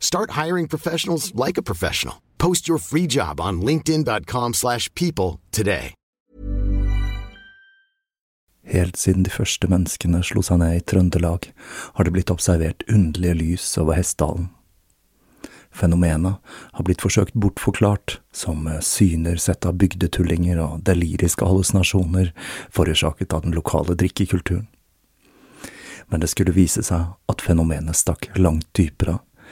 Start hiring professionals like a professional. Post your free job on linkedin.com/people slash people today. Helt siden de første menneskene slo seg ned i Trøndelag, har det blitt observert underlige lys over Hessdalen. Fenomenet har blitt forsøkt bortforklart som syner sett av bygdetullinger og deliriske hallusinasjoner forårsaket av den lokale drikkekulturen. Men det skulle vise seg at fenomenet stakk langt dypere,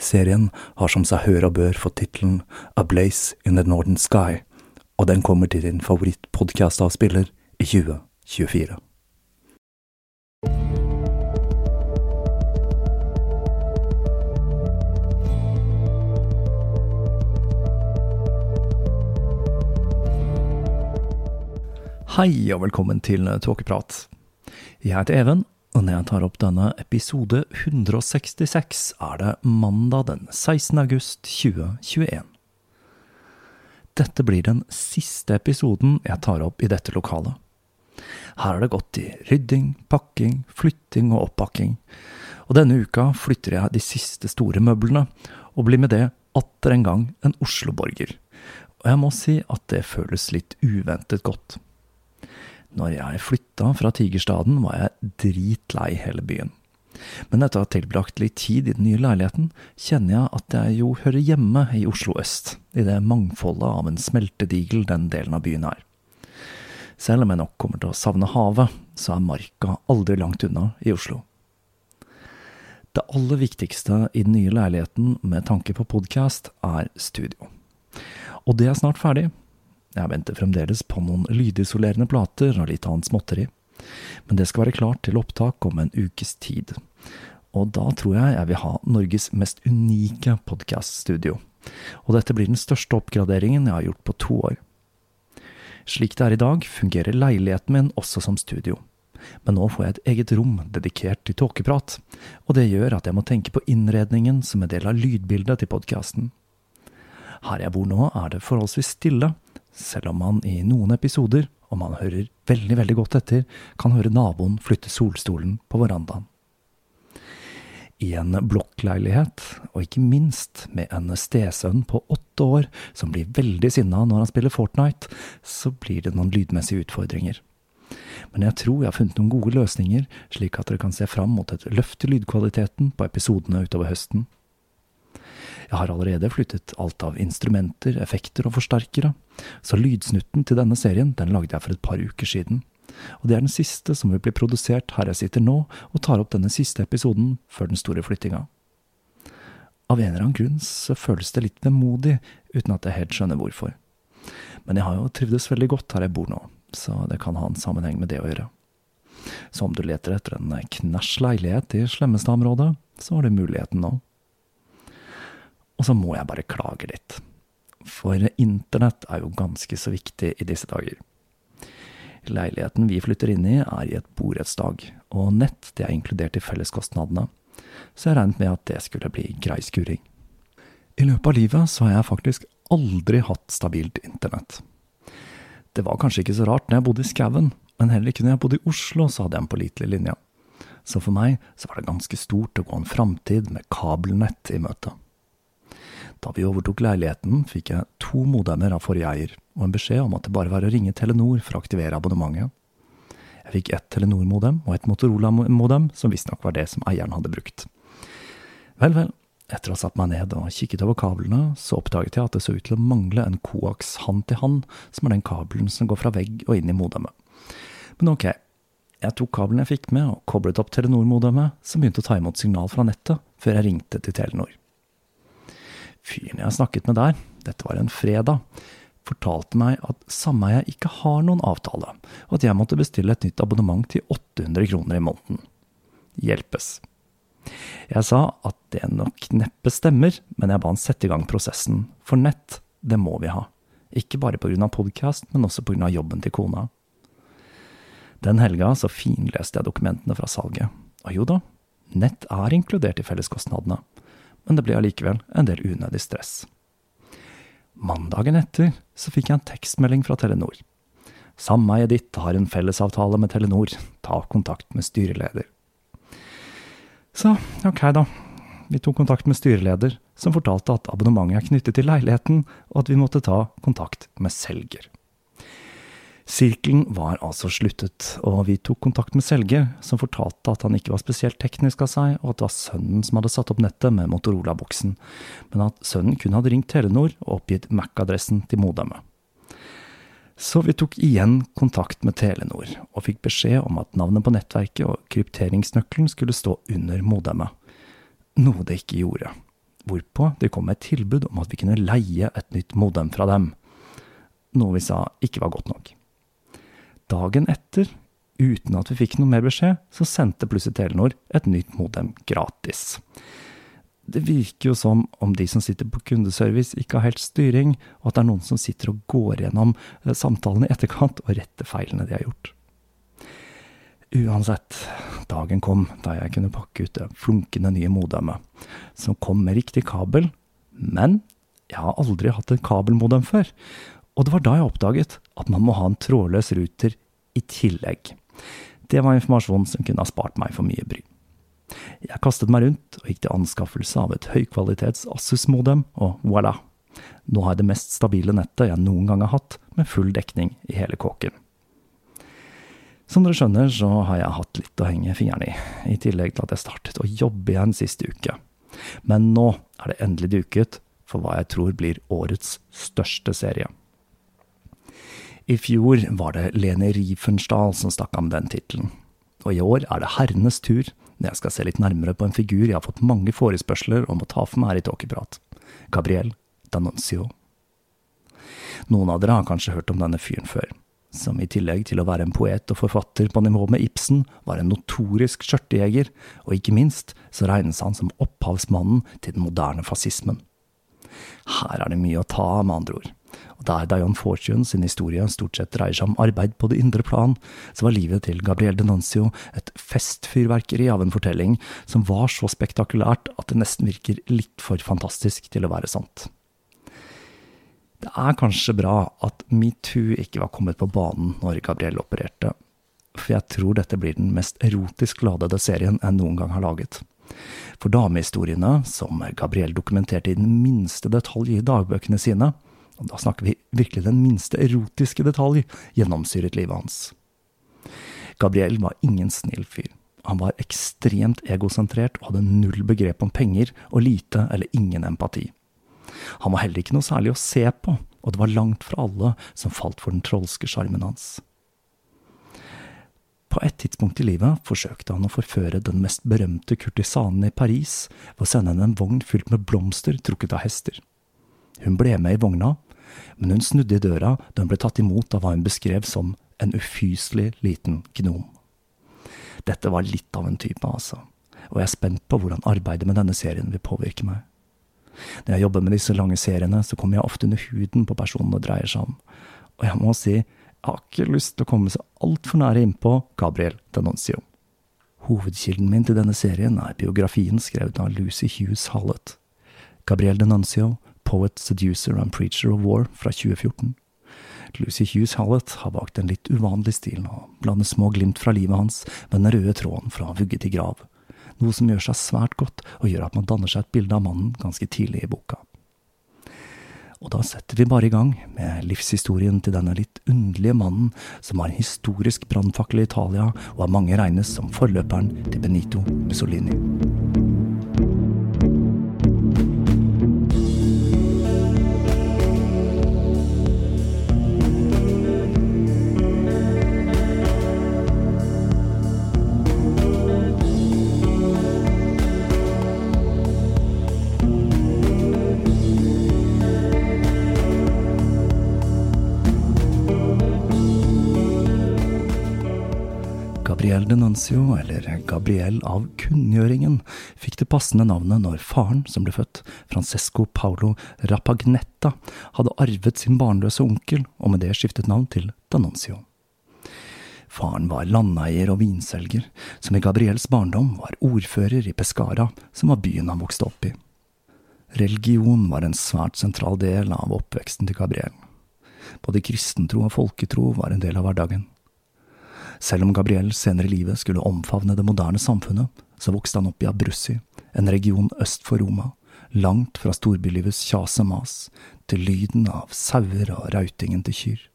Serien har som seg hør og bør fått tittelen A Blaze in the Northern Sky, og den kommer til din favorittpodkastavspiller i 2024. Hei og velkommen til Tåkeprat. Jeg heter Even, og når jeg tar opp denne episode 166, er det mandag den 16. august 2021. Dette blir den siste episoden jeg tar opp i dette lokalet. Her har det gått i rydding, pakking, flytting og oppakking, og denne uka flytter jeg de siste store møblene, og blir med det atter en gang en Oslo-borger. Og jeg må si at det føles litt uventet godt. Når jeg flytta fra Tigerstaden, var jeg dritlei hele byen. Men etter å ha tilbrakt litt tid i den nye leiligheten, kjenner jeg at jeg jo hører hjemme i Oslo øst, i det mangfoldet av en smeltedigel den delen av byen er. Selv om jeg nok kommer til å savne havet, så er marka aldri langt unna i Oslo. Det aller viktigste i den nye leiligheten med tanke på podkast, er studio. Og det er snart ferdig, jeg venter fremdeles på noen lydisolerende plater og litt annet småtteri, men det skal være klart til opptak om en ukes tid. Og da tror jeg jeg vil ha Norges mest unike podkaststudio, og dette blir den største oppgraderingen jeg har gjort på to år. Slik det er i dag, fungerer leiligheten min også som studio. Men nå får jeg et eget rom dedikert til tåkeprat, og det gjør at jeg må tenke på innredningen som en del av lydbildet til podkasten. Her jeg bor nå, er det forholdsvis stille, selv om man i noen episoder, om man hører veldig, veldig godt etter, kan høre naboen flytte solstolen på verandaen. I en blokkleilighet, og ikke minst med en stesønn på åtte år som blir veldig sinna når han spiller Fortnite, så blir det noen lydmessige utfordringer. Men jeg tror jeg har funnet noen gode løsninger, slik at dere kan se fram mot et løft i lydkvaliteten på episodene utover høsten. Jeg har allerede flyttet alt av instrumenter, effekter og forsterkere, så lydsnutten til denne serien den lagde jeg for et par uker siden. Og det er den siste som vil bli produsert her jeg sitter nå og tar opp denne siste episoden før den store flyttinga. Av en eller annen grunn så føles det litt vemodig, uten at jeg helt skjønner hvorfor. Men jeg har jo trivdes veldig godt her jeg bor nå, så det kan ha en sammenheng med det å gjøre. Så om du leter etter en knæsj leilighet i Slemmestad-området, så har du muligheten nå. Og så må jeg bare klage litt. For internett er jo ganske så viktig i disse dager. Leiligheten vi flytter inn i er i et borettslag, og nett det er inkludert i felleskostnadene, så jeg regnet med at det skulle bli grei skuring. I løpet av livet så har jeg faktisk aldri hatt stabilt internett. Det var kanskje ikke så rart når jeg bodde i skauen, men heller ikke når jeg bodde i Oslo så hadde jeg en pålitelig linje. Så for meg så var det ganske stort å gå en framtid med kabelnett i møte. Da vi overtok leiligheten, fikk jeg to modemer av forrige eier, og en beskjed om at det bare var å ringe Telenor for å aktivere abonnementet. Jeg fikk ett Telenor-modem og et Motorola-modem, som visstnok var det som eieren hadde brukt. Vel, vel, etter å ha satt meg ned og kikket over kablene, så oppdaget jeg at det så ut til å mangle en koaks hand-til-hand, som er den kabelen som går fra vegg og inn i modemet. Men ok, jeg tok kabelen jeg fikk med og koblet opp Telenor-modemet, som begynte å ta imot signal fra nettet, før jeg ringte til Telenor. Fyren jeg snakket med der, dette var en fredag, fortalte meg at sameiet ikke har noen avtale, og at jeg måtte bestille et nytt abonnement til 800 kroner i måneden. Hjelpes. Jeg sa at det nok neppe stemmer, men jeg ba han sette i gang prosessen, for nett, det må vi ha. Ikke bare av podkast, men også av jobben til kona. Den helga så finleste jeg dokumentene fra salget, og jo da, nett er inkludert i felleskostnadene, men det ble allikevel en del unødig stress. Mandagen etter så fikk jeg en tekstmelding fra Telenor. Sameiet ditt har en fellesavtale med Telenor, ta kontakt med styreleder. Så ok, da. Vi tok kontakt med styreleder, som fortalte at abonnementet er knyttet til leiligheten, og at vi måtte ta kontakt med selger. Sirkelen var altså sluttet, og vi tok kontakt med selger, som fortalte at han ikke var spesielt teknisk av seg, og at det var sønnen som hadde satt opp nettet med Motorola-boksen, men at sønnen kun hadde ringt Telenor og oppgitt Mac-adressen til modemet. Så vi tok igjen kontakt med Telenor, og fikk beskjed om at navnet på nettverket og krypteringsnøkkelen skulle stå under modemet, noe det ikke gjorde. Hvorpå det kom med et tilbud om at vi kunne leie et nytt modem fra dem, noe vi sa ikke var godt nok. Dagen etter, uten at vi fikk noe mer beskjed, så sendte plutselig Telenor et nytt modem gratis. Det virker jo som om de som sitter på kundeservice ikke har helt styring, og at det er noen som sitter og går gjennom eh, samtalen i etterkant og retter feilene de har gjort. Uansett, dagen kom da jeg kunne pakke ut det flunkende nye modemet, som kom med riktig kabel, men jeg har aldri hatt et kabelmodem før, og det var da jeg oppdaget at man må ha en trådløs ruter i tillegg. Det var informasjon som kunne ha spart meg for mye bry. Jeg kastet meg rundt og gikk til anskaffelse av et høykvalitets Asus-modem, og voilà! Nå har jeg det mest stabile nettet jeg noen gang har hatt, med full dekning i hele kåken. Som dere skjønner, så har jeg hatt litt å henge fingrene i, i tillegg til at jeg startet å jobbe igjen siste uke. Men nå er det endelig duket for hva jeg tror blir årets største serie. I fjor var det Lene Riefenstahl som stakk av med den tittelen. Og i år er det herrenes tur, når jeg skal se litt nærmere på en figur jeg har fått mange forespørsler om å ta for meg her i Tåkeprat. Gabriel Danoncio. Noen av dere har kanskje hørt om denne fyren før, som i tillegg til å være en poet og forfatter på nivå med Ibsen, var en notorisk skjørtejeger, og ikke minst så regnes han som opphavsmannen til den moderne fascismen. Her er det mye å ta av, med andre ord. Og der Dion Fortune sin historie stort sett dreier seg om arbeid på det indre plan, så var livet til Gabriel Denuncio et festfyrverkeri av en fortelling som var så spektakulært at det nesten virker litt for fantastisk til å være sant. Det er kanskje bra at metoo ikke var kommet på banen når Gabriel opererte, for jeg tror dette blir den mest erotisk ladede serien jeg noen gang har laget. For damehistoriene, som Gabriel dokumenterte i den minste detalj i dagbøkene sine, og da snakker vi virkelig den minste erotiske detalj, gjennomsyret livet hans. Gabriel var ingen snill fyr. Han var ekstremt egosentrert og hadde null begrep om penger og lite eller ingen empati. Han var heller ikke noe særlig å se på, og det var langt fra alle som falt for den trolske sjarmen hans. På et tidspunkt i livet forsøkte han å forføre den mest berømte kurtisanen i Paris ved å sende henne en vogn fylt med blomster trukket av hester. Hun ble med i vogna, men hun snudde i døra da hun ble tatt imot av hva hun beskrev som en ufyselig liten gnom. Dette var litt av en type, altså, og jeg er spent på hvordan arbeidet med denne serien vil påvirke meg. Når jeg jobber med disse lange seriene, så kommer jeg ofte under huden på personen det dreier seg om, og jeg må si, jeg har ikke lyst til å komme så altfor nære innpå Gabriel Denoncio. Hovedkilden min til denne serien er biografien skrevet av Lucy Hughes Hallett. Gabriel Denuncio, Poet, Seducer and Preacher of War fra 2014. Lucy Hughes Hallett har valgt en litt uvanlig stil, og blander små glimt fra livet hans med den røde tråden fra vugge til grav, noe som gjør seg svært godt og gjør at man danner seg et bilde av mannen ganske tidlig i boka. Og da setter vi bare i gang med livshistorien til denne litt underlige mannen som har en historisk brannfakkel i Italia, og av mange regnes som forløperen til Benito Mussolini. Denuncio, eller Gabriel av kunngjøringen, fikk det passende navnet når faren, som ble født, Francesco Paolo Rapagnetta, hadde arvet sin barnløse onkel, og med det skiftet navn til Danoncio. Faren var landeier og vinselger, som i Gabriels barndom var ordfører i Pescara, som var byen han vokste opp i. Religion var en svært sentral del av oppveksten til Gabriel. Både kristentro og folketro var en del av hverdagen. Selv om Gabriel senere i livet skulle omfavne det moderne samfunnet, så vokste han opp i Abrussi, en region øst for Roma, langt fra storbylivets kjas og mas, til lyden av sauer og rautingen til kyr.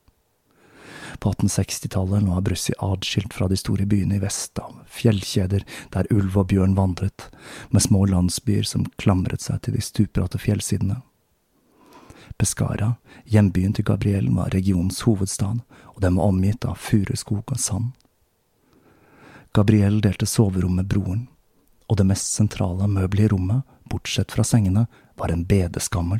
På 1860-tallet lå Abrussi adskilt fra de store byene i vest av fjellkjeder der ulv og bjørn vandret, med små landsbyer som klamret seg til de stupbratte fjellsidene. Pescara, hjembyen til Gabriel, var regionens hovedstad, og den var omgitt av furuskog og sand. Gabriel delte soverom med broren, og det mest sentrale møbelet i rommet, bortsett fra sengene, var en bedeskammel.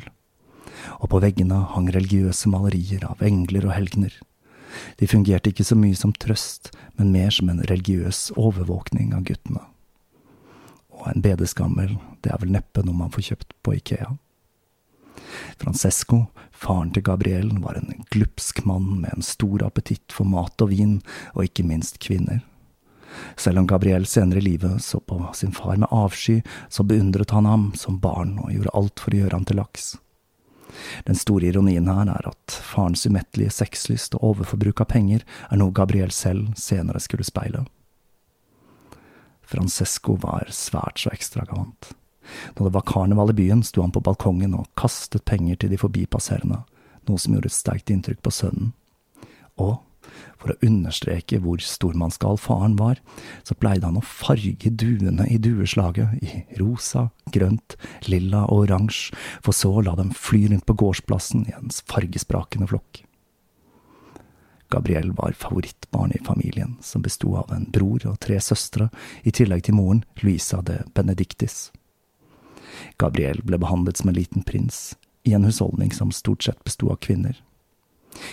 Og på veggene hang religiøse malerier av engler og helgener. De fungerte ikke så mye som trøst, men mer som en religiøs overvåkning av guttene. Og en bedeskammel, det er vel neppe noe man får kjøpt på Ikea. Francesco, faren til Gabriel, var en glupsk mann med en stor appetitt for mat og vin, og ikke minst kvinner. Selv om Gabriel senere i livet så på sin far med avsky, så beundret han ham som barn og gjorde alt for å gjøre ham til laks. Den store ironien her er at farens umettelige sexlyst og overforbruk av penger er noe Gabriel selv senere skulle speile. Francesco var svært så ekstravagant. Da det var karneval i byen, sto han på balkongen og kastet penger til de forbipasserende, noe som gjorde et sterkt inntrykk på sønnen. Og for å understreke hvor stormannsgal faren var, så pleide han å farge duene i dueslaget i rosa, grønt, lilla og oransje, for så å la dem fly rundt på gårdsplassen i en fargesprakende flokk. Gabriel var favorittbarn i familien, som besto av en bror og tre søstre, i tillegg til moren, Luisa de Benedictis. Gabriel ble behandlet som en liten prins, i en husholdning som stort sett besto av kvinner.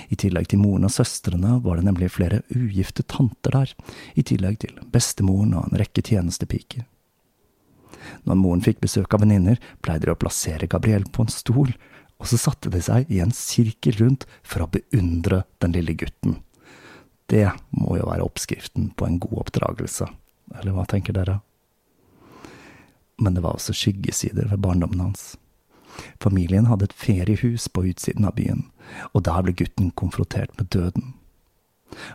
I tillegg til moren og søstrene var det nemlig flere ugifte tanter der, i tillegg til bestemoren og en rekke tjenestepiker. Når moren fikk besøk av venninner, pleide de å plassere Gabriel på en stol, og så satte de seg i en sirkel rundt for å beundre den lille gutten. Det må jo være oppskriften på en god oppdragelse, eller hva tenker dere? Men det var også skyggesider ved barndommen hans. Familien hadde et feriehus på utsiden av byen, og der ble gutten konfrontert med døden.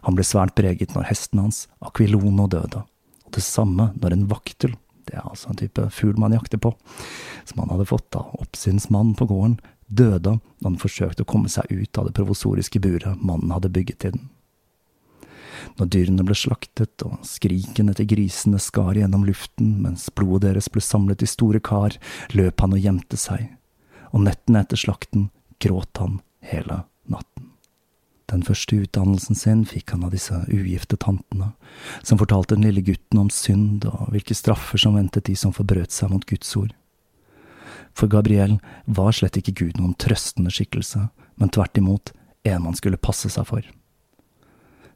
Han ble svært preget når hesten hans, Aquilono, døde, og det samme når en vaktel, det er altså en type fugl man jakter på, som han hadde fått av oppsynsmannen på gården, døde da han forsøkte å komme seg ut av det provosoriske buret mannen hadde bygget til den. Når dyrene ble slaktet og skrikene etter grisene skar gjennom luften mens blodet deres ble samlet i store kar, løp han og gjemte seg, og nettene etter slakten gråt han hele natten. Den første utdannelsen sin fikk han av disse ugifte tantene, som fortalte den lille gutten om synd og hvilke straffer som ventet de som forbrøt seg mot Guds ord. For Gabriel var slett ikke Gud noen trøstende skikkelse, men tvert imot en man skulle passe seg for.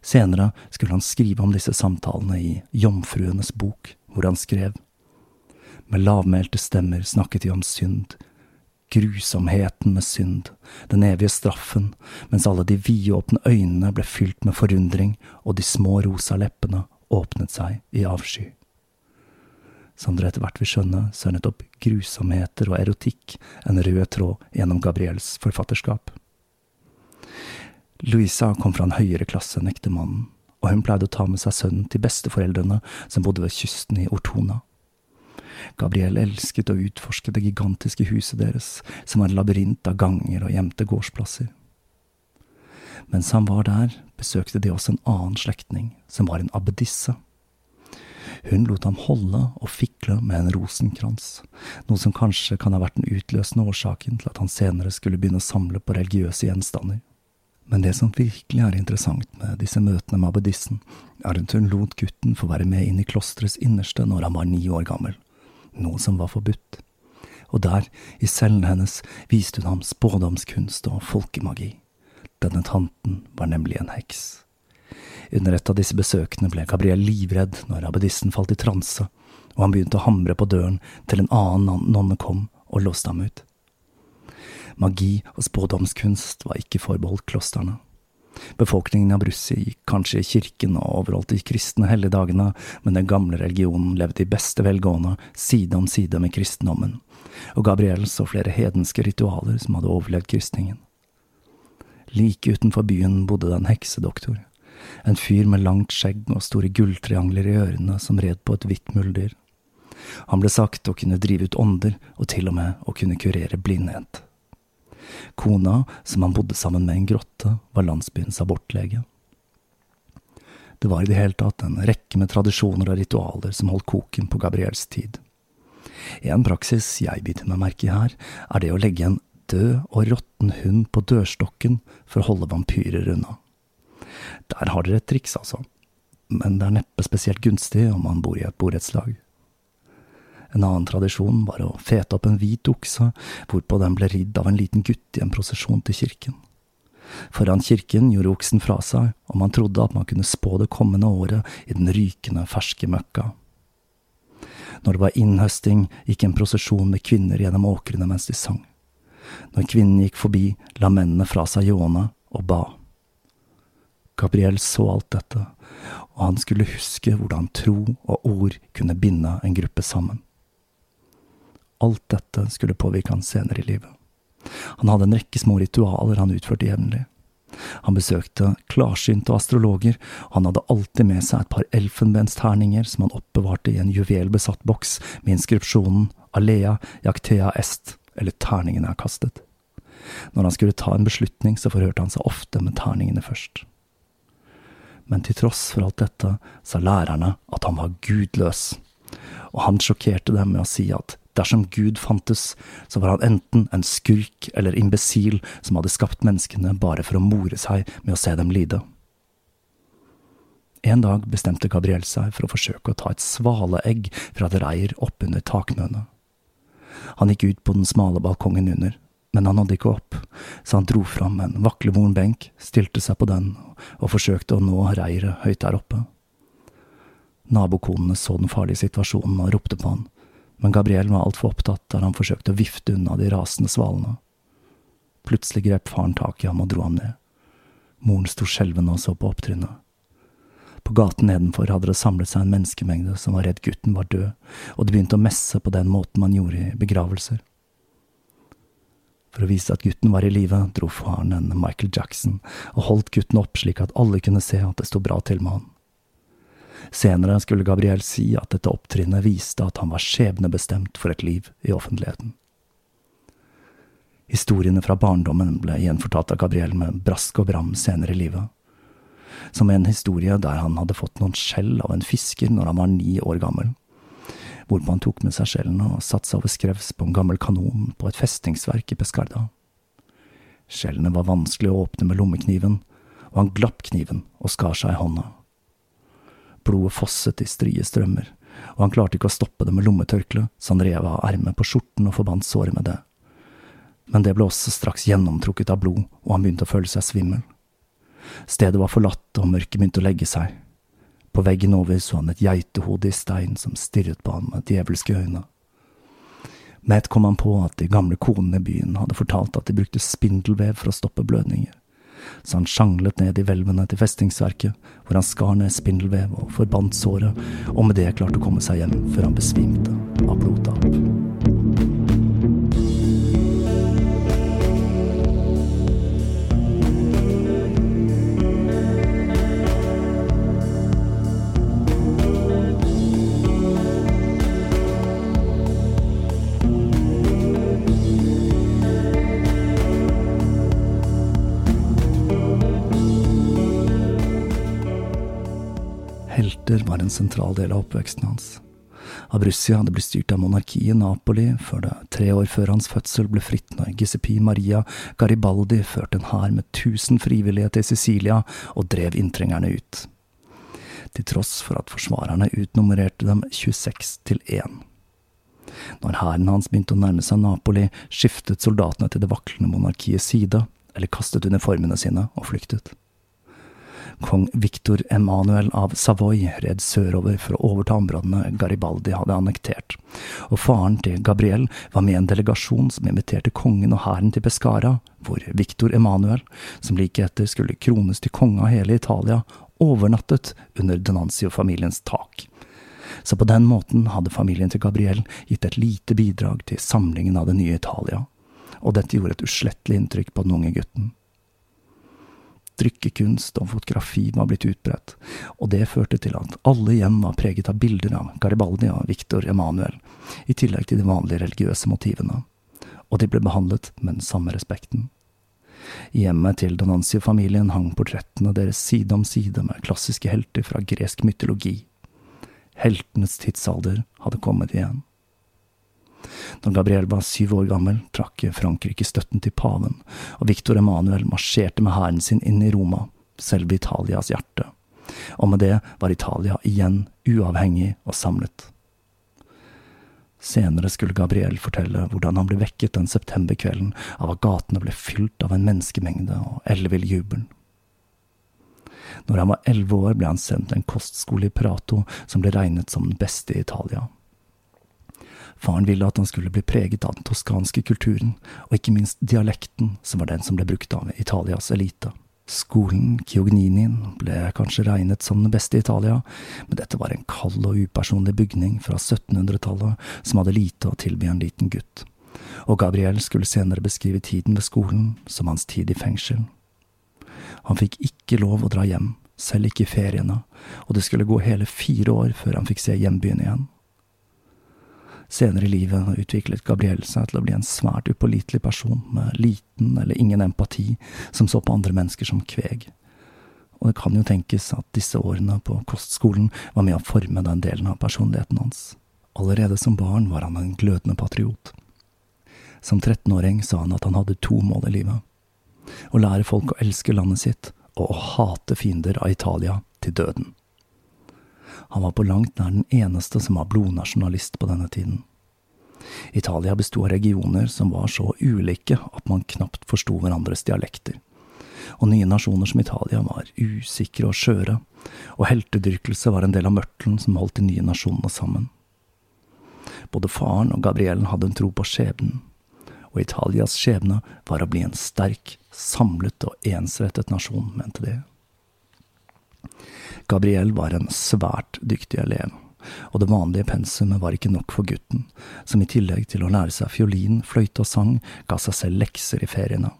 Senere skulle han skrive om disse samtalene i Jomfruenes bok, hvor han skrev. Med lavmælte stemmer snakket de om synd, grusomheten med synd, den evige straffen, mens alle de vidåpne øynene ble fylt med forundring, og de små rosa leppene åpnet seg i avsky. Som dere etter hvert vil skjønne, så er nettopp grusomheter og erotikk en rød tråd gjennom Gabriels forfatterskap. Louisa kom fra en høyere klasse enn ektemannen, og hun pleide å ta med seg sønnen til besteforeldrene som bodde ved kysten i Ortona. Gabriel elsket å utforske det gigantiske huset deres, som var en labyrint av ganger og gjemte gårdsplasser. Mens han var der, besøkte de også en annen slektning, som var en abbedisse. Hun lot ham holde og fikle med en rosenkrans, noe som kanskje kan ha vært den utløsende årsaken til at han senere skulle begynne å samle på religiøse gjenstander. Men det som virkelig er interessant med disse møtene med abbedissen, er at hun lot gutten få være med inn i klosterets innerste når han var ni år gammel noe som var forbudt. Og der, i cellen hennes, viste hun ham spådomskunst og folkemagi. Denne tanten var nemlig en heks. Under et av disse besøkene ble Gabriel livredd når abbedissen falt i transe, og han begynte å hamre på døren til en annen nonne kom og låste ham ut. Magi og spådomskunst var ikke forbeholdt klostrene. Befolkningen av Brussi gikk kanskje i kirken og overholdt de kristne helligdagene, men den gamle religionen levde i beste velgående side om side med kristendommen, og Gabriel så flere hedenske ritualer som hadde overlevd kristningen. Like utenfor byen bodde det en heksedoktor, en fyr med langt skjegg og store gulltriangler i ørene som red på et hvitt muldyr. Han ble sagt å kunne drive ut ånder, og til og med å kunne kurere blindhet. Kona, som han bodde sammen med i en grotte, var landsbyens abortlege. Det var i det hele tatt en rekke med tradisjoner og ritualer som holdt koken på Gabriels tid. En praksis jeg biter meg merke i her, er det å legge en død og råtten hund på dørstokken for å holde vampyrer unna. Der har dere et triks, altså, men det er neppe spesielt gunstig om man bor i et borettslag. En annen tradisjon var å fete opp en hvit okse, hvorpå den ble ridd av en liten gutt i en prosesjon til kirken. Foran kirken gjorde oksen fra seg, og man trodde at man kunne spå det kommende året i den rykende, ferske møkka. Når det var innhøsting, gikk en prosesjon med kvinner gjennom åkrene mens de sang. Når kvinnen gikk forbi, la mennene fra seg ljåene og ba. Gabriel så alt dette, og han skulle huske hvordan tro og ord kunne binde en gruppe sammen. Alt dette skulle påvirke han senere i livet. Han hadde en rekke små ritualer han utførte jevnlig. Han besøkte klarsynte astrologer, og han hadde alltid med seg et par elfenbensterninger som han oppbevarte i en juvelbesatt boks med inskripsjonen Alea Jactea Est, eller Terningene er kastet. Når han skulle ta en beslutning, så forhørte han seg ofte med terningene først. Men til tross for alt dette sa lærerne at han var gudløs, og han sjokkerte dem med å si at Dersom Gud fantes, så var han enten en skurk eller imbesil som hadde skapt menneskene bare for å more seg med å se dem lide. En dag bestemte Gabriel seg for å forsøke å ta et svaleegg fra et reir oppunder takmønet. Han gikk ut på den smale balkongen under, men han nådde ikke opp, så han dro fram en vaklevoren benk, stilte seg på den og forsøkte å nå reiret høyt der oppe. Nabokonene så den farlige situasjonen og ropte på han, men Gabriel var altfor opptatt da han forsøkte å vifte unna de rasende svalene. Plutselig grep faren tak i ham og dro ham ned. Moren sto skjelvende og så på opptrinnet. På gaten nedenfor hadde det samlet seg en menneskemengde som var redd gutten var død, og de begynte å messe på den måten man gjorde i begravelser. For å vise at gutten var i live, dro faren en Michael Jackson og holdt gutten opp slik at alle kunne se at det sto bra til med han. Senere skulle Gabriel si at dette opptrinnet viste at han var skjebnebestemt for et liv i offentligheten. Historiene fra barndommen ble gjenfortalt av Gabriel med brask og bram senere i livet. Som en historie der han hadde fått noen skjell av en fisker når han var ni år gammel. Hvorpå han tok med seg skjellene og satte seg over skrevs på en gammel kanon på et festingsverk i Pescarda. Skjellene var vanskelig å åpne med lommekniven, og han glapp kniven og skar seg i hånda. Blodet fosset i strie strømmer, og han klarte ikke å stoppe det med lommetørkle, så han rev av ermet på skjorten og forbandt såret med det. Men det ble også straks gjennomtrukket av blod, og han begynte å føle seg svimmel. Stedet var forlatt, og mørket begynte å legge seg. På veggen over så han et geitehode i stein som stirret på han med djevelske øyne. Med ett kom han på at de gamle konene i byen hadde fortalt at de brukte spindelvev for å stoppe blødninger. Så han sjanglet ned i hvelvene til festningsverket, hvor han skar ned spindelvev og forbandt såret, og med det klarte å komme seg hjem før han besvimte av blodtap. En sentral del av oppveksten hans. Abruzzi hadde blitt styrt av monarkiet Napoli før det tre år før hans fødsel ble fritt når Giuseppe Maria Garibaldi førte en hær med tusen frivillige til Sicilia og drev inntrengerne ut. Til tross for at forsvarerne utnummererte dem 26 til 1. Når hæren hans begynte å nærme seg Napoli, skiftet soldatene til det vaklende monarkiets side, eller kastet uniformene sine og flyktet. Kong Victor Emanuel av Savoy red sørover for å overta områdene Garibaldi hadde annektert, og faren til Gabriel var med i en delegasjon som inviterte kongen og hæren til Pescara, hvor Victor Emanuel, som like etter skulle krones til konge av hele Italia, overnattet under Denanzio-familiens tak. Så på den måten hadde familien til Gabriel gitt et lite bidrag til samlingen av det nye Italia, og dette gjorde et uslettelig inntrykk på den unge gutten. Trykkekunst og fotografi var blitt utbredt, og det førte til at alle hjem var preget av bilder av Garibaldi og Victor Emanuel, i tillegg til de vanlige religiøse motivene, og de ble behandlet med den samme respekten. I hjemmet til Donanzio-familien hang portrettene deres side om side med klassiske helter fra gresk mytologi. Heltenes tidsalder hadde kommet igjen. Da Gabriel var syv år gammel, trakk Frankrike støtten til paven, og Victor Emanuel marsjerte med hæren sin inn i Roma, selve Italias hjerte. Og med det var Italia igjen uavhengig og samlet. Senere skulle Gabriel fortelle hvordan han ble vekket den septemberkvelden av at gatene ble fylt av en menneskemengde og ellevill jubel. Når han var elleve år, ble han sendt til en kostskole i Prato som ble regnet som den beste i Italia. Faren ville at han skulle bli preget av den toskanske kulturen, og ikke minst dialekten, som var den som ble brukt av Italias elite. Skolen Chiogninien ble kanskje regnet som den beste i Italia, men dette var en kald og upersonlig bygning fra 1700-tallet som hadde lite å tilby en liten gutt, og Gabriel skulle senere beskrive tiden ved skolen som hans tid i fengsel. Han fikk ikke lov å dra hjem, selv ikke i feriene, og det skulle gå hele fire år før han fikk se hjembyen igjen. Senere i livet utviklet Gabriel seg til å bli en svært upålitelig person med liten eller ingen empati, som så på andre mennesker som kveg. Og det kan jo tenkes at disse årene på kostskolen var med å forme den delen av personligheten hans. Allerede som barn var han en glødende patriot. Som 13-åring sa han at han hadde to mål i livet. Å lære folk å elske landet sitt, og å hate fiender av Italia til døden. Han var på langt nær den eneste som var blodnasjonalist på denne tiden. Italia besto av regioner som var så ulike at man knapt forsto hverandres dialekter. Og nye nasjoner som Italia var usikre og skjøre, og heltedyrkelse var en del av mørtelen som holdt de nye nasjonene sammen. Både faren og Gabriellen hadde en tro på skjebnen, og Italias skjebne var å bli en sterk, samlet og ensrettet nasjon, mente de. Gabriel var en svært dyktig elev, og det vanlige pensumet var ikke nok for gutten, som i tillegg til å lære seg fiolin, fløyte og sang, ga seg selv lekser i feriene.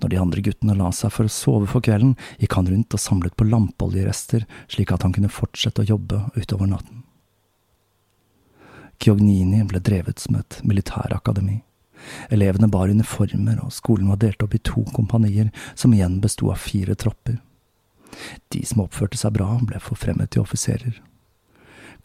Når de andre guttene la seg for å sove for kvelden, gikk han rundt og samlet på lampeoljerester, slik at han kunne fortsette å jobbe utover natten. Kyognini ble drevet som et militærakademi. Elevene bar uniformer, og skolen var delt opp i to kompanier, som igjen besto av fire tropper. De som oppførte seg bra, ble forfremmet til offiserer.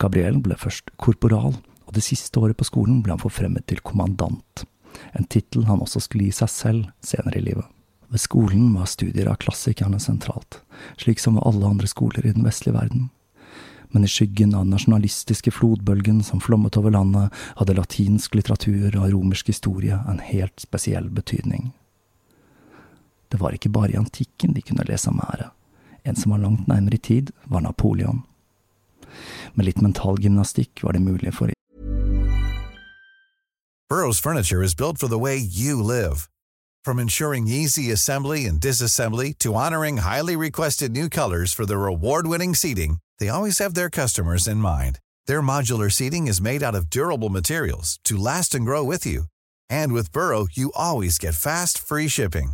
Gabriel ble først korporal, og det siste året på skolen ble han forfremmet til kommandant, en tittel han også skulle gi seg selv senere i livet. Ved skolen var studier av klassikerne sentralt, slik som ved alle andre skoler i den vestlige verden. Men i skyggen av den nasjonalistiske flodbølgen som flommet over landet, hadde latinsk litteratur og romersk historie en helt spesiell betydning. det var ikke bare i antikken de kunne lese om ære. En som var langt nærmere i tid, var Napoleon. Med litt mental gymnastikk var det mulig for Burrow's furniture is built for the way you live. From ensuring easy assembly and disassembly to honoring highly requested new colors for their award-winning seating, they always have their customers in mind. Their modular seating is made out of durable materials to last and grow with you. And with Burrow, you always get fast, free shipping.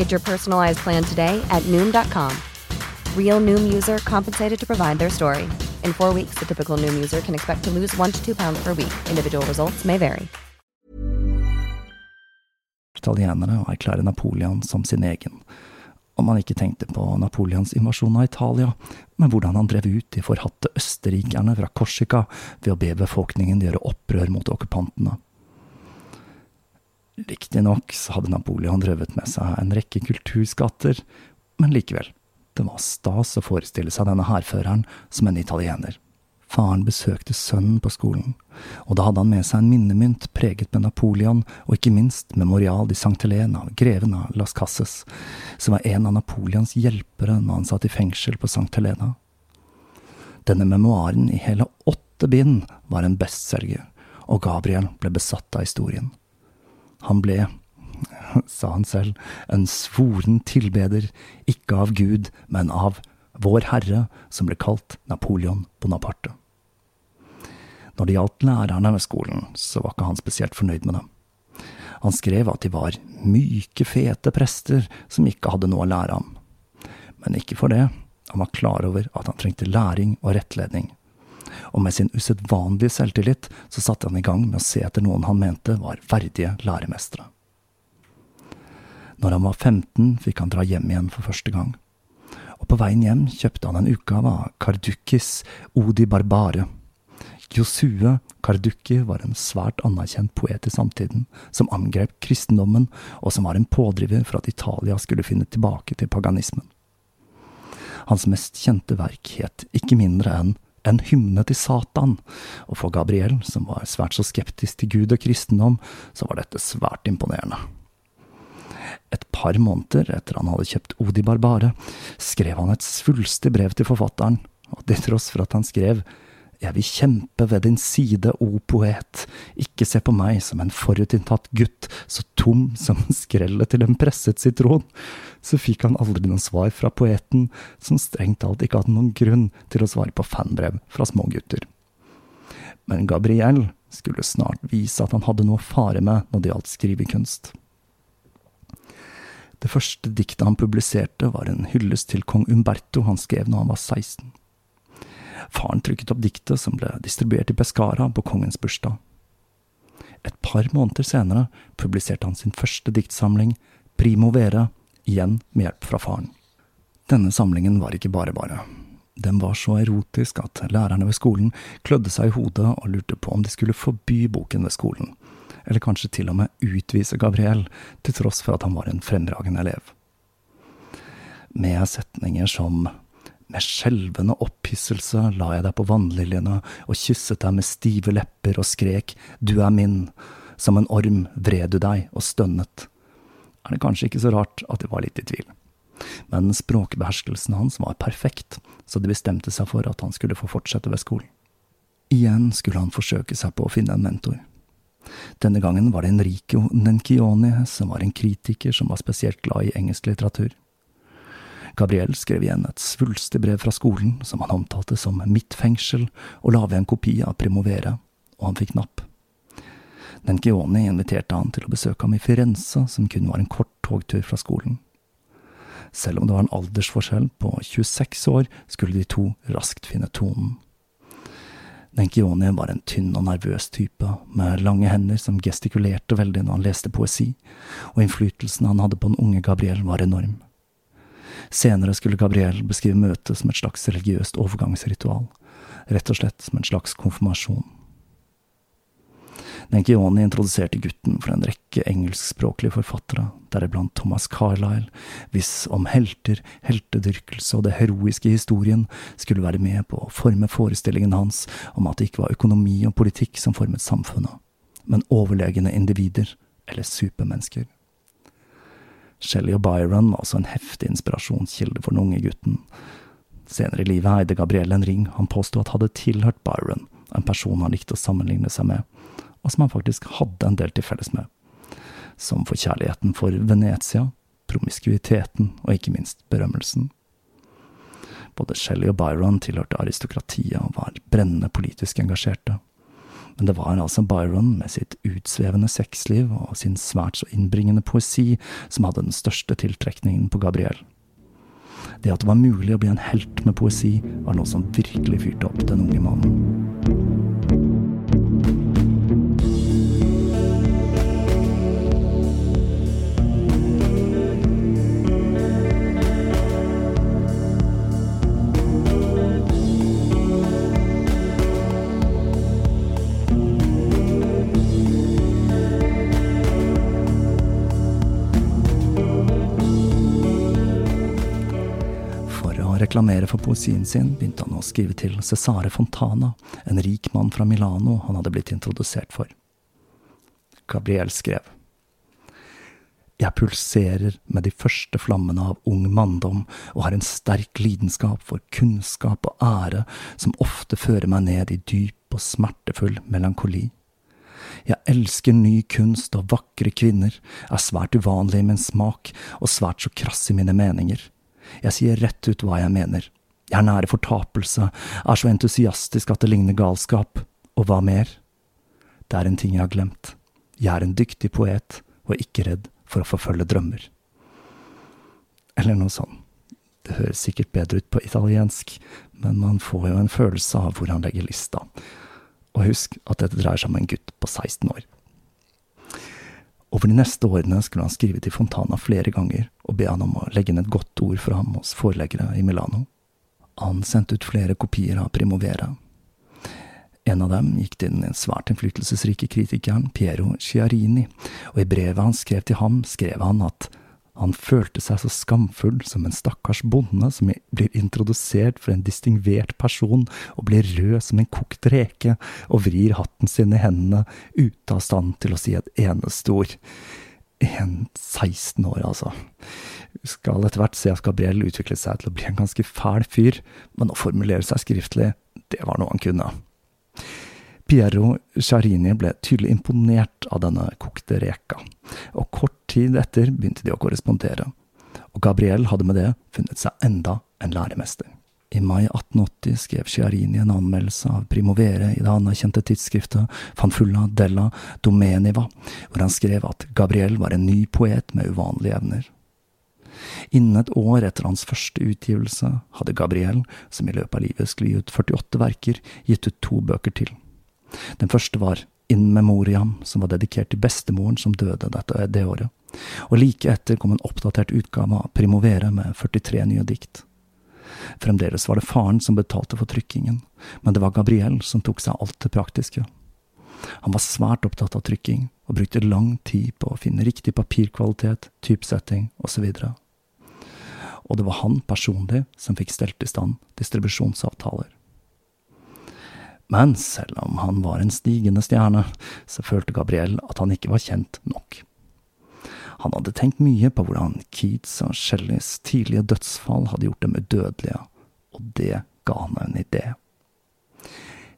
Get your personalized plan today at Noom.com. Real Noom user compensated to provide their story. In four weeks, the typical Noom user can expect to lose one to two pounds per week. Individual results may vary. italienere og erklære Napoleon som sin egen. Om han ikke tenkte på Napoleons invasjon av Italia, men hvordan han drev ut de forhatte østerrikerne fra Korsika ved å be befolkningen gjøre opprør mot okkupantene. Riktignok så hadde Napoleon drevet med seg en rekke kulturskatter, men likevel, det var stas å forestille seg denne hærføreren som en italiener. Faren besøkte sønnen på skolen, og da hadde han med seg en minnemynt preget med Napoleon, og ikke minst Memorial di Sankt Helena av greven av Las Casses, som var en av Napoleons hjelpere når han satt i fengsel på Sankt Helena. Denne memoaren i hele åtte bind var en bestselger, og Gabriel ble besatt av historien. Han ble, sa han selv, en svoren tilbeder, ikke av Gud, men av Vår Herre, som ble kalt Napoleon Bonaparte. Når det gjaldt lærerne ved skolen, så var ikke han spesielt fornøyd med dem. Han skrev at de var myke, fete prester som ikke hadde noe å lære ham. Men ikke for det, han var klar over at han trengte læring og rettledning. Og med sin usedvanlige selvtillit så satte han i gang med å se etter noen han mente var verdige læremestere. Når han var 15, fikk han dra hjem igjen for første gang. Og på veien hjem kjøpte han en utgave av Kardukis Odi Barbare Josue Karduki var en svært anerkjent poet i samtiden, som angrep kristendommen, og som var en pådriver for at Italia skulle finne tilbake til paganismen. Hans mest kjente verk het ikke mindre enn En hymne til Satan, og for Gabriel, som var svært så skeptisk til Gud og kristendom, så var dette svært imponerende. Et par måneder etter han hadde kjøpt Odi Barbare, skrev han et svulstig brev til forfatteren, og til tross for at han skrev jeg vil kjempe ved din side, o poet, ikke se på meg som en forutinntatt gutt, så tom som skrellet til en presset sitron. Så fikk han aldri noe svar fra poeten, som strengt talt ikke hadde noen grunn til å svare på fanbrev fra smågutter. Men Gabriel skulle snart vise at han hadde noe å fare med når det gjaldt skrivekunst. Det første diktet han publiserte, var en hyllest til kong Umberto han skrev når han var 16. Faren trykket opp diktet som ble distribuert i Pescara på kongens bursdag. Et par måneder senere publiserte han sin første diktsamling, Primo Vere, igjen med hjelp fra faren. Denne samlingen var ikke bare bare. Den var så erotisk at lærerne ved skolen klødde seg i hodet og lurte på om de skulle forby boken ved skolen, eller kanskje til og med utvise Gabriel, til tross for at han var en fremragende elev. Med setninger som med skjelvende opphisselse la jeg deg på vannliljene og kysset deg med stive lepper og skrek Du er min. Som en orm vred du deg og stønnet. Er det kanskje ikke så rart at de var litt i tvil. Men språkbeherskelsen hans var perfekt, så de bestemte seg for at han skulle få fortsette ved skolen. Igjen skulle han forsøke seg på å finne en mentor. Denne gangen var det Enrico Nenchioni, som var en kritiker som var spesielt glad i engelsk litteratur. Gabriel skrev igjen et svulstig brev fra skolen, som han omtalte som mitt fengsel, og la ved en kopi av Primovere, og han fikk napp. Nenkioni inviterte han til å besøke ham i Firenze, som kun var en kort togtur fra skolen. Selv om det var en aldersforskjell på 26 år, skulle de to raskt finne tonen. Nenkioni var en tynn og nervøs type, med lange hender som gestikulerte veldig når han leste poesi, og innflytelsen han hadde på den unge Gabriel var enorm. Senere skulle Gabriel beskrive møtet som et slags religiøst overgangsritual, rett og slett som en slags konfirmasjon. Nenkioni introduserte gutten for en rekke engelskspråklige forfattere, deriblant Thomas Carlyle, hvis om helter, heltedyrkelse og det heroiske historien skulle være med på å forme forestillingen hans om at det ikke var økonomi og politikk som formet samfunnet, men overlegne individer, eller supermennesker. Shelley og Byron var også en heftig inspirasjonskilde for den unge gutten. Senere i livet eide Gabriel en ring han påsto at hadde tilhørt Byron, en person han likte å sammenligne seg med, og som han faktisk hadde en del til felles med. Som for kjærligheten for Venezia, promiskuiteten og ikke minst berømmelsen. Både Shelley og Byron tilhørte aristokratiet og var brennende politisk engasjerte. Men det var altså Byron med sitt utsvevende sexliv og sin svært så innbringende poesi som hadde den største tiltrekningen på Gabriel. Det at det var mulig å bli en helt med poesi, var noe som virkelig fyrte opp den unge mannen. Reklamere for poesien sin, begynte han å skrive til Cesare Fontana, en rik mann fra Milano han hadde blitt introdusert for. Gabriel skrev. Jeg pulserer med de første flammene av ung manndom og har en sterk lidenskap for kunnskap og ære som ofte fører meg ned i dyp og smertefull melankoli. Jeg elsker ny kunst og vakre kvinner, er svært uvanlig i min smak og svært så krass i mine meninger. Jeg sier rett ut hva jeg mener. Jeg er nære fortapelse, er så entusiastisk at det ligner galskap. Og hva mer? Det er en ting jeg har glemt. Jeg er en dyktig poet, og ikke redd for å forfølge drømmer. Eller noe sånt. Det høres sikkert bedre ut på italiensk, men man får jo en følelse av hvor han legger lista. Og husk at dette dreier seg om en gutt på 16 år. Over de neste årene skulle han skrive til Fontana flere ganger og be han om å legge inn et godt ord for ham hos forleggere i Milano. Han sendte ut flere kopier av Primovera. En av dem gikk til den svært innflytelsesrike kritikeren Piero Chiarini, og i brevet han skrev til ham, skrev han at han følte seg så skamfull som en stakkars bonde som blir introdusert for en distingvert person og blir rød som en kokt reke og vrir hatten sin i hendene ute av stand til å si et eneste ord. En 16 år, altså. Skal etter hvert se at Gabriel utviklet seg til å bli en ganske fæl fyr, men å formulere seg skriftlig, det var noe han kunne. Piero Charini ble tydelig imponert av denne kokte reka, og kort tid etter begynte de å korrespondere, og Gabriel hadde med det funnet seg enda en læremester. I mai 1880 skrev Chiarini en anmeldelse av Primovere i det anerkjente tidsskriftet Fanfulla della Domeniva, hvor han skrev at Gabriel var en ny poet med uvanlige evner. Innen et år etter hans første utgivelse hadde Gabriel, som i løpet av livet skulle gi ut 48 verker, gitt ut to bøker til. Den første var In Memoriam, som var dedikert til bestemoren som døde dette, det året. Og like etter kom en oppdatert utgave av Primovere med 43 nye dikt. Fremdeles var det faren som betalte for trykkingen, men det var Gabriel som tok seg alt det praktiske. Han var svært opptatt av trykking, og brukte lang tid på å finne riktig papirkvalitet, typesetting osv. Og det var han personlig som fikk stelt i stand distribusjonsavtaler. Men selv om han var en stigende stjerne, så følte Gabriel at han ikke var kjent nok. Han hadde tenkt mye på hvordan Keats og Shelleys tidlige dødsfall hadde gjort dem udødelige, og det ga han en idé.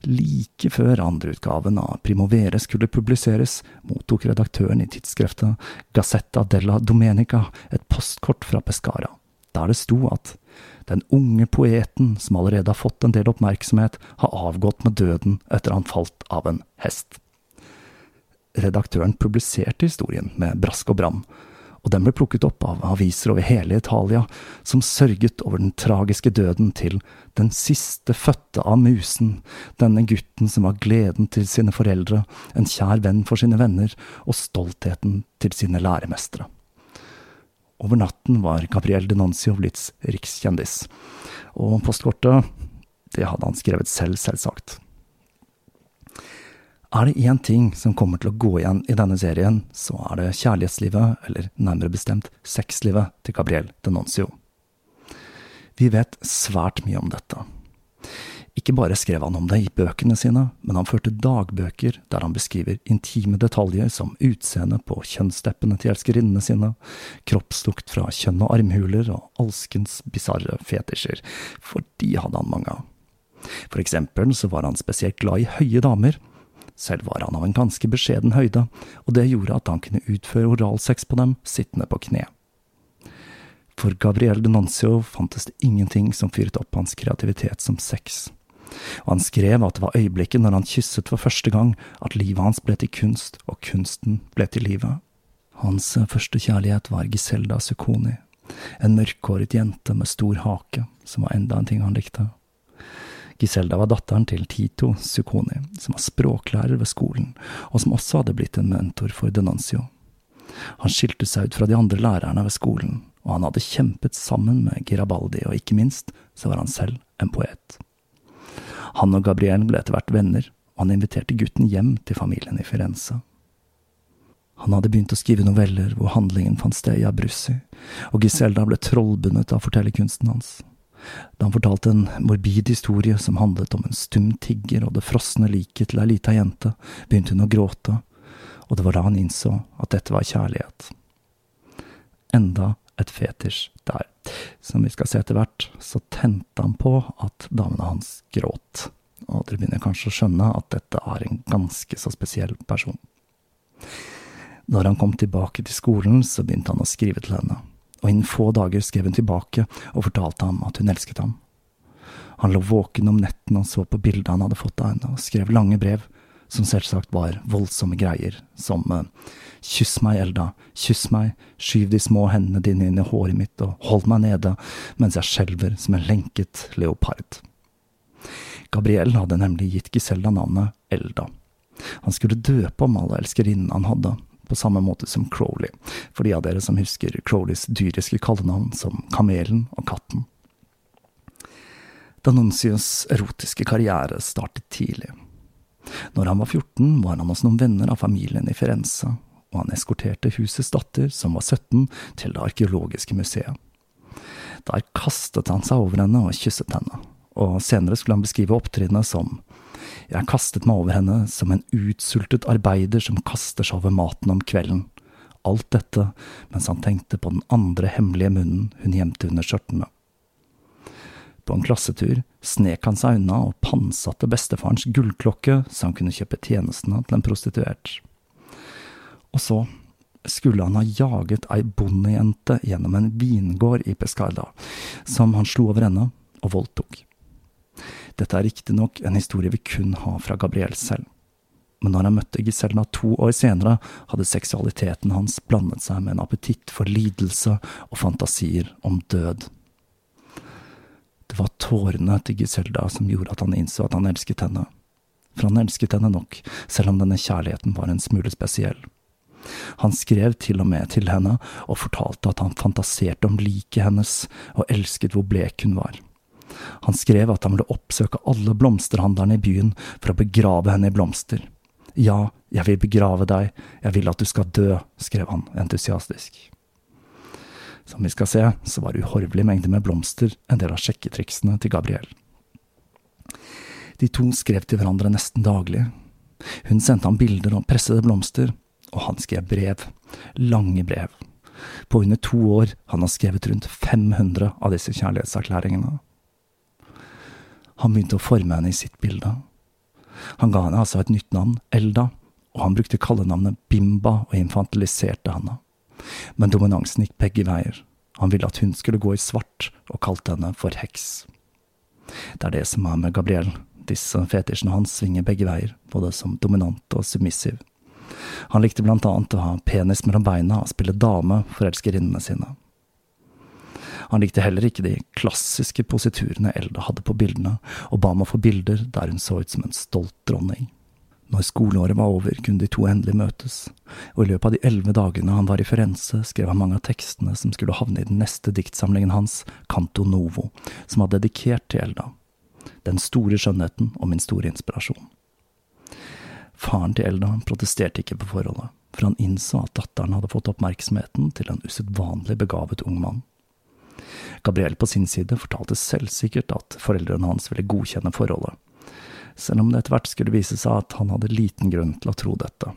Like før andreutgaven av Primovere skulle publiseres, mottok redaktøren i tidsskriftet Gazzetta della Domenica et postkort fra Pescara, der det sto at den unge poeten som allerede har fått en del oppmerksomhet, har avgått med døden etter han falt av en hest. Redaktøren publiserte historien med brask og bram, og den ble plukket opp av aviser over hele Italia, som sørget over den tragiske døden til den siste fødte av musen, denne gutten som var gleden til sine foreldre, en kjær venn for sine venner og stoltheten til sine læremestere. Over natten var Gabriel Denoncio blitt rikskjendis, og postkortet, det hadde han skrevet selv, selvsagt. Er det én ting som kommer til å gå igjen i denne serien, så er det kjærlighetslivet, eller nærmere bestemt sexlivet, til Gabriel Denoncio. Vi vet svært mye om dette. Ikke bare skrev han om det i bøkene sine, men han førte dagbøker der han beskriver intime detaljer som utseende på kjønnsteppene til elskerinnene sine, kroppslukt fra kjønn og armhuler og alskens bisarre fetisjer, for de hadde han mange av. For eksempel så var han spesielt glad i høye damer, selv var han av en ganske beskjeden høyde, og det gjorde at han kunne utføre oralsex på dem sittende på kne. For Gabriel Denancio fantes det ingenting som fyret opp hans kreativitet som sex. Og han skrev at det var øyeblikket når han kysset for første gang, at livet hans ble til kunst, og kunsten ble til livet. Hans første kjærlighet var Giselda Sukoni, en mørkhåret jente med stor hake, som var enda en ting han likte. Giselda var datteren til Tito Sukoni, som var språklærer ved skolen, og som også hadde blitt en mentor for Denancio. Han skilte seg ut fra de andre lærerne ved skolen, og han hadde kjempet sammen med Girabaldi, og ikke minst så var han selv en poet. Han og Gabriel ble etter hvert venner, og han inviterte gutten hjem til familien i Firenze. Han hadde begynt å skrive noveller hvor handlingen fant sted i Abruzzi, og Giselda ble trollbundet av fortellerkunsten hans. Da han fortalte en morbid historie som handlet om en stum tigger og det frosne liket til ei lita jente, begynte hun å gråte, og det var da han innså at dette var kjærlighet. Enda et fetisj der. Som vi skal se etter hvert, så tente han på at damene hans gråt, og dere begynner kanskje å skjønne at dette er en ganske så spesiell person. Når han kom tilbake til skolen, så begynte han å skrive til henne og innen få dager skrev hun tilbake og fortalte ham at hun elsket ham. Han lå våken om netten og så på bildet han hadde fått av henne, og skrev lange brev, som selvsagt var voldsomme greier, som eh, kyss meg, Elda, kyss meg, skyv de små hendene dine inn i håret mitt og hold meg nede mens jeg skjelver som en lenket leopard. Gabriel hadde nemlig gitt Giselda navnet Elda. Han skulle døpe om alle elskerinnene han hadde, på samme måte som Crowley, for de av dere som husker Crowleys dyriske kallenavn som Kamelen og Katten. Danuncius erotiske karriere startet tidlig. Når han var 14, var han hos noen venner av familien i Firenze, og han eskorterte husets datter, som var 17, til det arkeologiske museet. Der kastet han seg over henne og kysset henne, og senere skulle han beskrive opptrinnet som jeg kastet meg over henne som en utsultet arbeider som kaster seg over maten om kvelden. Alt dette mens han tenkte på den andre hemmelige munnen hun gjemte under skjørtene. På en klassetur snek han seg unna og pantsatte bestefarens gullklokke så han kunne kjøpe tjenestene til en prostituert. Og så skulle han ha jaget ei bondejente gjennom en vingård i Pescarda, som han slo over ende og voldtok. Dette er riktignok en historie vi kun har fra Gabriel selv. Men når han møtte Giselna to år senere, hadde seksualiteten hans blandet seg med en appetitt for lidelse og fantasier om død. Det var tårene til Giselda som gjorde at han innså at han elsket henne. For han elsket henne nok, selv om denne kjærligheten var en smule spesiell. Han skrev til og med til henne og fortalte at han fantaserte om liket hennes og elsket hvor blek hun var. Han skrev at han ville oppsøke alle blomsterhandlerne i byen for å begrave henne i blomster. Ja, jeg vil begrave deg, jeg vil at du skal dø, skrev han entusiastisk. Som vi skal se, så var uhorvelig mengde med blomster en del av sjekketriksene til Gabriel. De to skrev til hverandre nesten daglig. Hun sendte ham bilder og pressede blomster, og han skrev brev. Lange brev. På under to år han har skrevet rundt 500 av disse kjærlighetserklæringene. Han begynte å forme henne i sitt bilde. Han ga henne altså et nytt navn, Elda, og han brukte kallenavnet Bimba og infantiliserte henne. Men dominansen gikk begge veier. Han ville at hun skulle gå i svart, og kalte henne for heks. Det er det som er med Gabriel. Disse fetisjene hans svinger begge veier, både som dominant og submissiv. Han likte blant annet å ha penis mellom beina og spille dame for elskerinnene sine. Han likte heller ikke de klassiske positurene Elda hadde på bildene, og ba om å få bilder der hun så ut som en stolt dronning. Når skoleåret var over, kunne de to endelig møtes, og i løpet av de elleve dagene han var i Firenze, skrev han mange av tekstene som skulle havne i den neste diktsamlingen hans, Canto Novo, som var dedikert til Elda. Den store skjønnheten og min store inspirasjon. Faren til Elda protesterte ikke på forholdet, for han innså at datteren hadde fått oppmerksomheten til en usedvanlig begavet ung mann. Gabriel på sin side fortalte selvsikkert at foreldrene hans ville godkjenne forholdet, selv om det etter hvert skulle vise seg at han hadde liten grunn til å tro dette.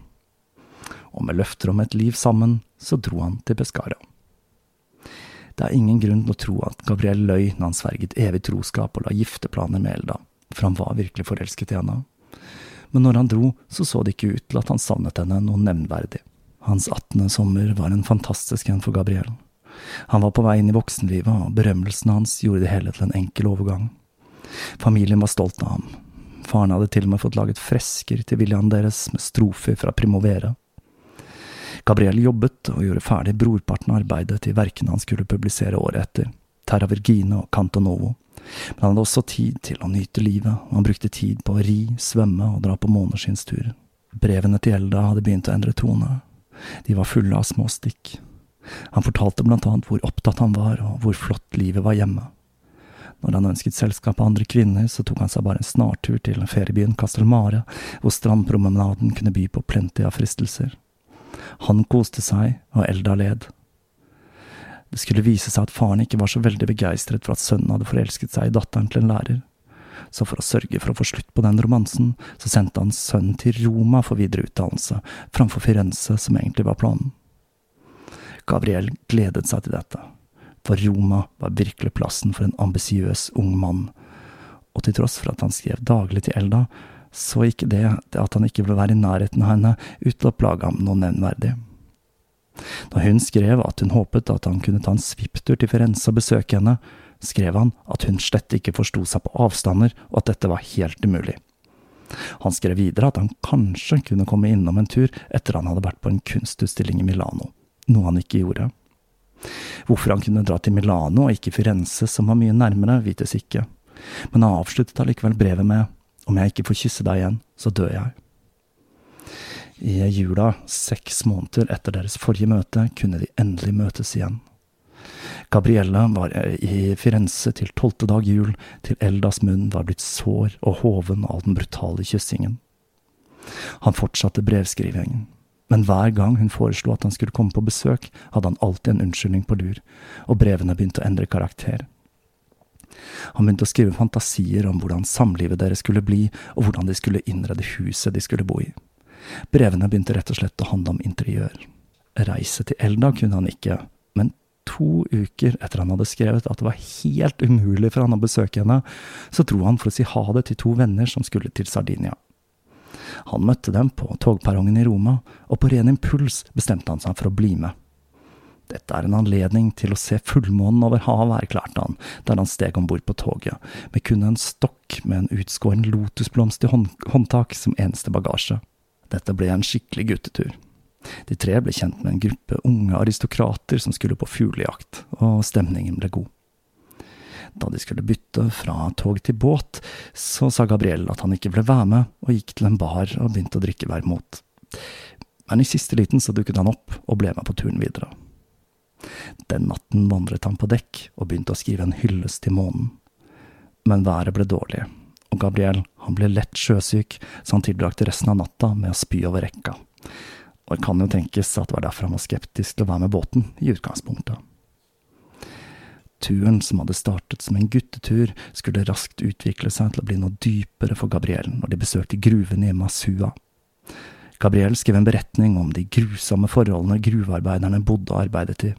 Og med løfter om et liv sammen, så dro han til Pescara. Det er ingen grunn til å tro at Gabriel løy når han sverget evig troskap og la gifteplaner med Elda, for han var virkelig forelsket i henne. Men når han dro, så så det ikke ut til at han savnet henne noe nevnverdig. Hans attende sommer var en fantastisk en for Gabriel. Han var på vei inn i voksenlivet, og berømmelsene hans gjorde det hele til en enkel overgang. Familien var stolt av ham. Faren hadde til og med fått laget fresker til viljaen deres med strofer fra Primovera. Gabriel jobbet og gjorde ferdig brorparten av arbeidet til verkene han skulle publisere året etter, Terra Virgine og Canto Novo. Men han hadde også tid til å nyte livet, og han brukte tid på å ri, svømme og dra på måneskinnsturer. Brevene til Elda hadde begynt å endre tone. De var fulle av små stikk. Han fortalte blant annet hvor opptatt han var, og hvor flott livet var hjemme. Når han ønsket selskap av andre kvinner, så tok han seg bare en snartur til feriebyen Castelmare, hvor strandpromenaden kunne by på plenty av fristelser. Han koste seg, og Elda led. Det skulle vise seg at faren ikke var så veldig begeistret for at sønnen hadde forelsket seg i datteren til en lærer. Så for å sørge for å få slutt på den romansen, så sendte han sønnen til Roma for videre utdannelse, framfor Firenze, som egentlig var planen. Gabriel gledet seg til dette, for Roma var virkelig plassen for en ambisiøs ung mann, og til tross for at han skrev daglig til Elda, så gikk det, til at han ikke ville være i nærheten av henne, uten å plage ham noe nevnverdig. Da hun skrev at hun håpet at han kunne ta en svipptur til Firenze og besøke henne, skrev han at hun slett ikke forsto seg på avstander, og at dette var helt umulig. Han skrev videre at han kanskje kunne komme innom en tur etter han hadde vært på en kunstutstilling i Milano noe han ikke gjorde. Hvorfor han kunne dra til Milano og ikke Firenze, som var mye nærmere, vites ikke, men han avsluttet allikevel brevet med om jeg ikke får kysse deg igjen, så dør jeg. I jula, seks måneder etter deres forrige møte, kunne de endelig møtes igjen. Gabriella var i Firenze til tolvte dag jul, til Eldas munn var blitt sår og hoven av den brutale kyssingen. Han fortsatte brevskrivingen, men hver gang hun foreslo at han skulle komme på besøk, hadde han alltid en unnskyldning på lur, og brevene begynte å endre karakter. Han begynte å skrive fantasier om hvordan samlivet deres skulle bli, og hvordan de skulle innrede huset de skulle bo i. Brevene begynte rett og slett å handle om interiør. Reise til Elda kunne han ikke, men to uker etter han hadde skrevet at det var helt umulig for han å besøke henne, så dro han for å si ha det til to venner som skulle til Sardinia. Han møtte dem på togperrongen i Roma, og på ren impuls bestemte han seg for å bli med. Dette er en anledning til å se fullmånen over havet, erklærte han, der han steg om bord på toget, med kun en stokk med en utskåren lotusblomst i hånd håndtak som eneste bagasje. Dette ble en skikkelig guttetur. De tre ble kjent med en gruppe unge aristokrater som skulle på fuglejakt, og stemningen ble god. Da de skulle bytte fra tog til båt, så sa Gabriel at han ikke ville være med, og gikk til en bar og begynte å drikke vermot. Men i siste liten så dukket han opp og ble med på turen videre. Den natten vandret han på dekk og begynte å skrive en hyllest til månen. Men været ble dårlig, og Gabriel han ble lett sjøsyk, så han tilbrakte resten av natta med å spy over rekka. Og det kan jo tenkes at det var derfor han var skeptisk til å være med båten i utgangspunktet. Turen, som hadde startet som en guttetur, skulle raskt utvikle seg til å bli noe dypere for Gabriel når de besøkte gruvene i Masua. Gabriel skrev en beretning om de grusomme forholdene gruvearbeiderne bodde og arbeidet i.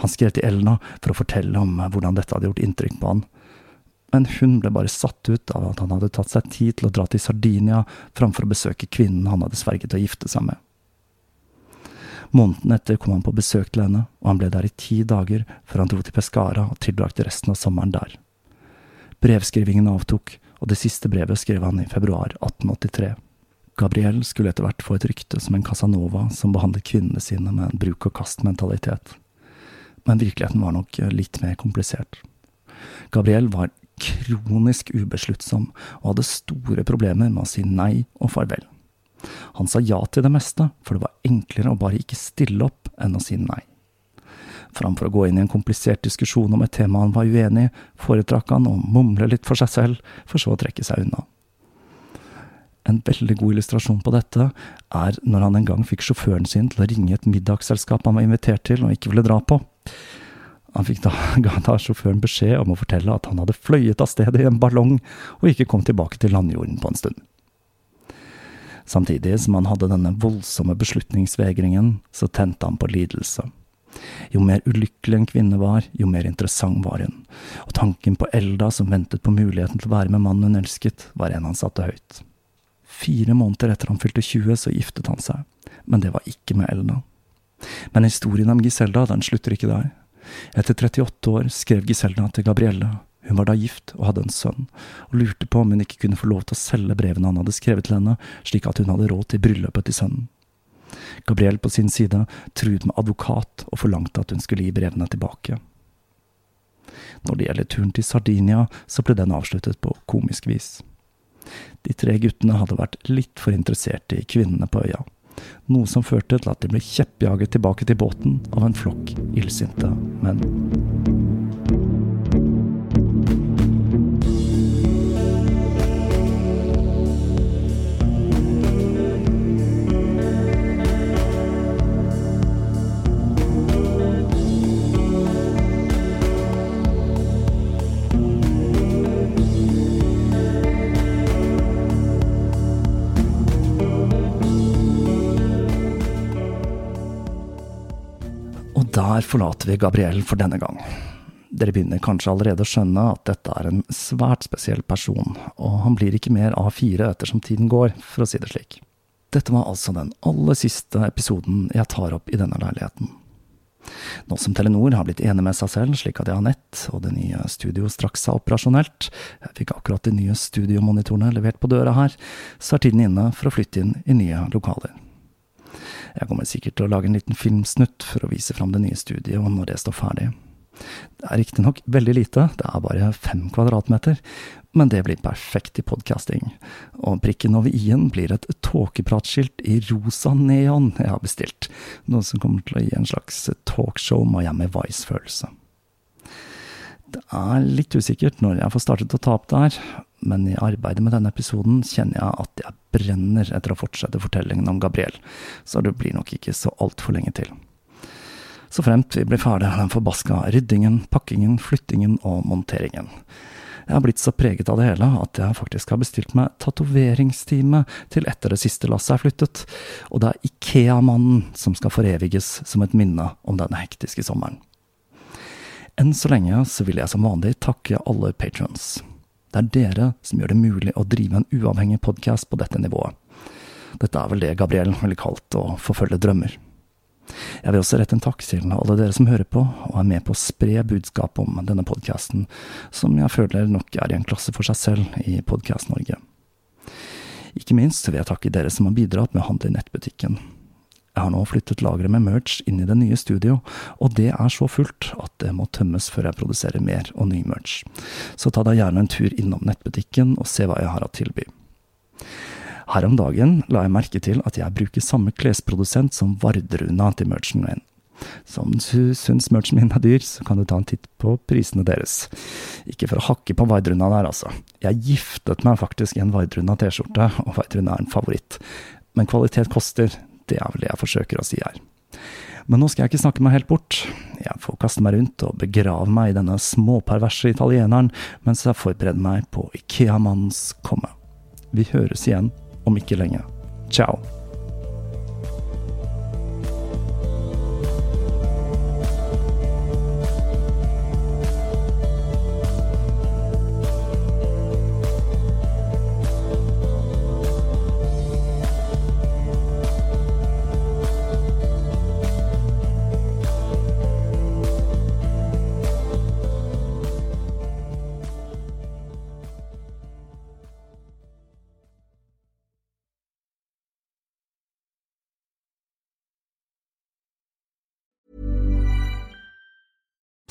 Han skrev til Elna for å fortelle om hvordan dette hadde gjort inntrykk på han, men hun ble bare satt ut av at han hadde tatt seg tid til å dra til Sardinia framfor å besøke kvinnen han hadde sverget å gifte seg med. Måneden etter kom han på besøk til henne, og han ble der i ti dager før han dro til Pescara og tilbrakte resten av sommeren der. Brevskrivingen avtok, og det siste brevet skrev han i februar 1883. Gabriel skulle etter hvert få et rykte som en Casanova som behandlet kvinnene sine med en bruk-og-kast-mentalitet. Men virkeligheten var nok litt mer komplisert. Gabriel var kronisk ubesluttsom og hadde store problemer med å si nei og farvel. Han sa ja til det meste, for det var enklere å bare ikke stille opp enn å si nei. Framfor å gå inn i en komplisert diskusjon om et tema han var uenig i, foretrakk han å mumle litt for seg selv, for så å trekke seg unna. En veldig god illustrasjon på dette er når han en gang fikk sjåføren sin til å ringe et middagsselskap han var invitert til og ikke ville dra på. Han fikk da, ga da sjåføren beskjed om å fortelle at han hadde fløyet av sted i en ballong og ikke kom tilbake til landjorden på en stund. Samtidig som han hadde denne voldsomme beslutningsvegringen, så tente han på lidelse. Jo mer ulykkelig en kvinne var, jo mer interessant var hun, og tanken på Elda som ventet på muligheten til å være med mannen hun elsket, var en han satte høyt. Fire måneder etter han fylte 20, så giftet han seg, men det var ikke med Elda. Men historien om Giselda, den slutter ikke der. Etter 38 år skrev Giselda til Gabrielle. Hun var da gift og hadde en sønn, og lurte på om hun ikke kunne få lov til å selge brevene han hadde skrevet til henne, slik at hun hadde råd til bryllupet til sønnen. Gabriel på sin side truet med advokat og forlangte at hun skulle gi brevene tilbake. Når det gjelder turen til Sardinia, så ble den avsluttet på komisk vis. De tre guttene hadde vært litt for interessert i kvinnene på øya, noe som førte til at de ble kjeppjaget tilbake til båten av en flokk illsinte menn. Der forlater vi Gabriel for denne gang. Dere begynner kanskje allerede å skjønne at dette er en svært spesiell person, og han blir ikke mer A4 ettersom tiden går, for å si det slik. Dette var altså den aller siste episoden jeg tar opp i denne leiligheten. Nå som Telenor har blitt enig med seg selv, slik at jeg har nett, og det nye studio straks er operasjonelt, jeg fikk akkurat de nye studiomonitorene levert på døra her, så er tiden inne for å flytte inn i nye lokaler. Jeg kommer sikkert til å lage en liten filmsnutt for å vise fram det nye studioet når det står ferdig. Det er riktignok veldig lite, det er bare fem kvadratmeter, men det blir perfekt i podkasting. Og prikken over i-en blir et tåkepratskilt i rosa neon jeg har bestilt, noe som kommer til å gi en slags talkshow Miami Vice-følelse. Det er litt usikkert når jeg får startet å ta opp det her, men i arbeidet med denne episoden kjenner jeg at jeg brenner etter å fortsette fortellingen om Gabriel, så det blir nok ikke så altfor lenge til. Så fremt vi blir ferdig med den forbaska ryddingen, pakkingen, flyttingen og monteringen. Jeg har blitt så preget av det hele at jeg faktisk har bestilt meg tatoveringstime til etter det siste lasset er flyttet, og det er Ikea-mannen som skal foreviges som et minne om denne hektiske sommeren. Enn så lenge så vil jeg som vanlig takke alle patrons. Det er dere som gjør det mulig å drive en uavhengig podkast på dette nivået. Dette er vel det Gabriel ville kalt å forfølge drømmer. Jeg vil også rette en takk til alle dere som hører på og er med på å spre budskapet om denne podkasten, som jeg føler nok er i en klasse for seg selv i Podkast-Norge. Ikke minst vil jeg takke dere som har bidratt med å handle i nettbutikken. Jeg har nå flyttet lageret med merch inn i det nye studio, og det er så fullt at det må tømmes før jeg produserer mer og ny merch. Så ta deg gjerne en tur innom nettbutikken og se hva jeg har å tilby. Her om dagen la jeg merke til at jeg bruker samme klesprodusent som Vardruna til merchen min. Så om du syns merchen min er dyr, så kan du ta en titt på prisene deres. Ikke for å hakke på Vardruna der, altså. Jeg giftet meg faktisk i en Vardruna T-skjorte, og Vardruna er en favoritt. Men kvalitet koster, det er vel det jeg forsøker å si her. Men nå skal jeg ikke snakke meg helt bort. Jeg får kaste meg rundt og begrave meg i denne småperverse italieneren mens jeg forbereder meg på Ikea-mannens komme. Vi høres igjen om ikke lenge. Ciao.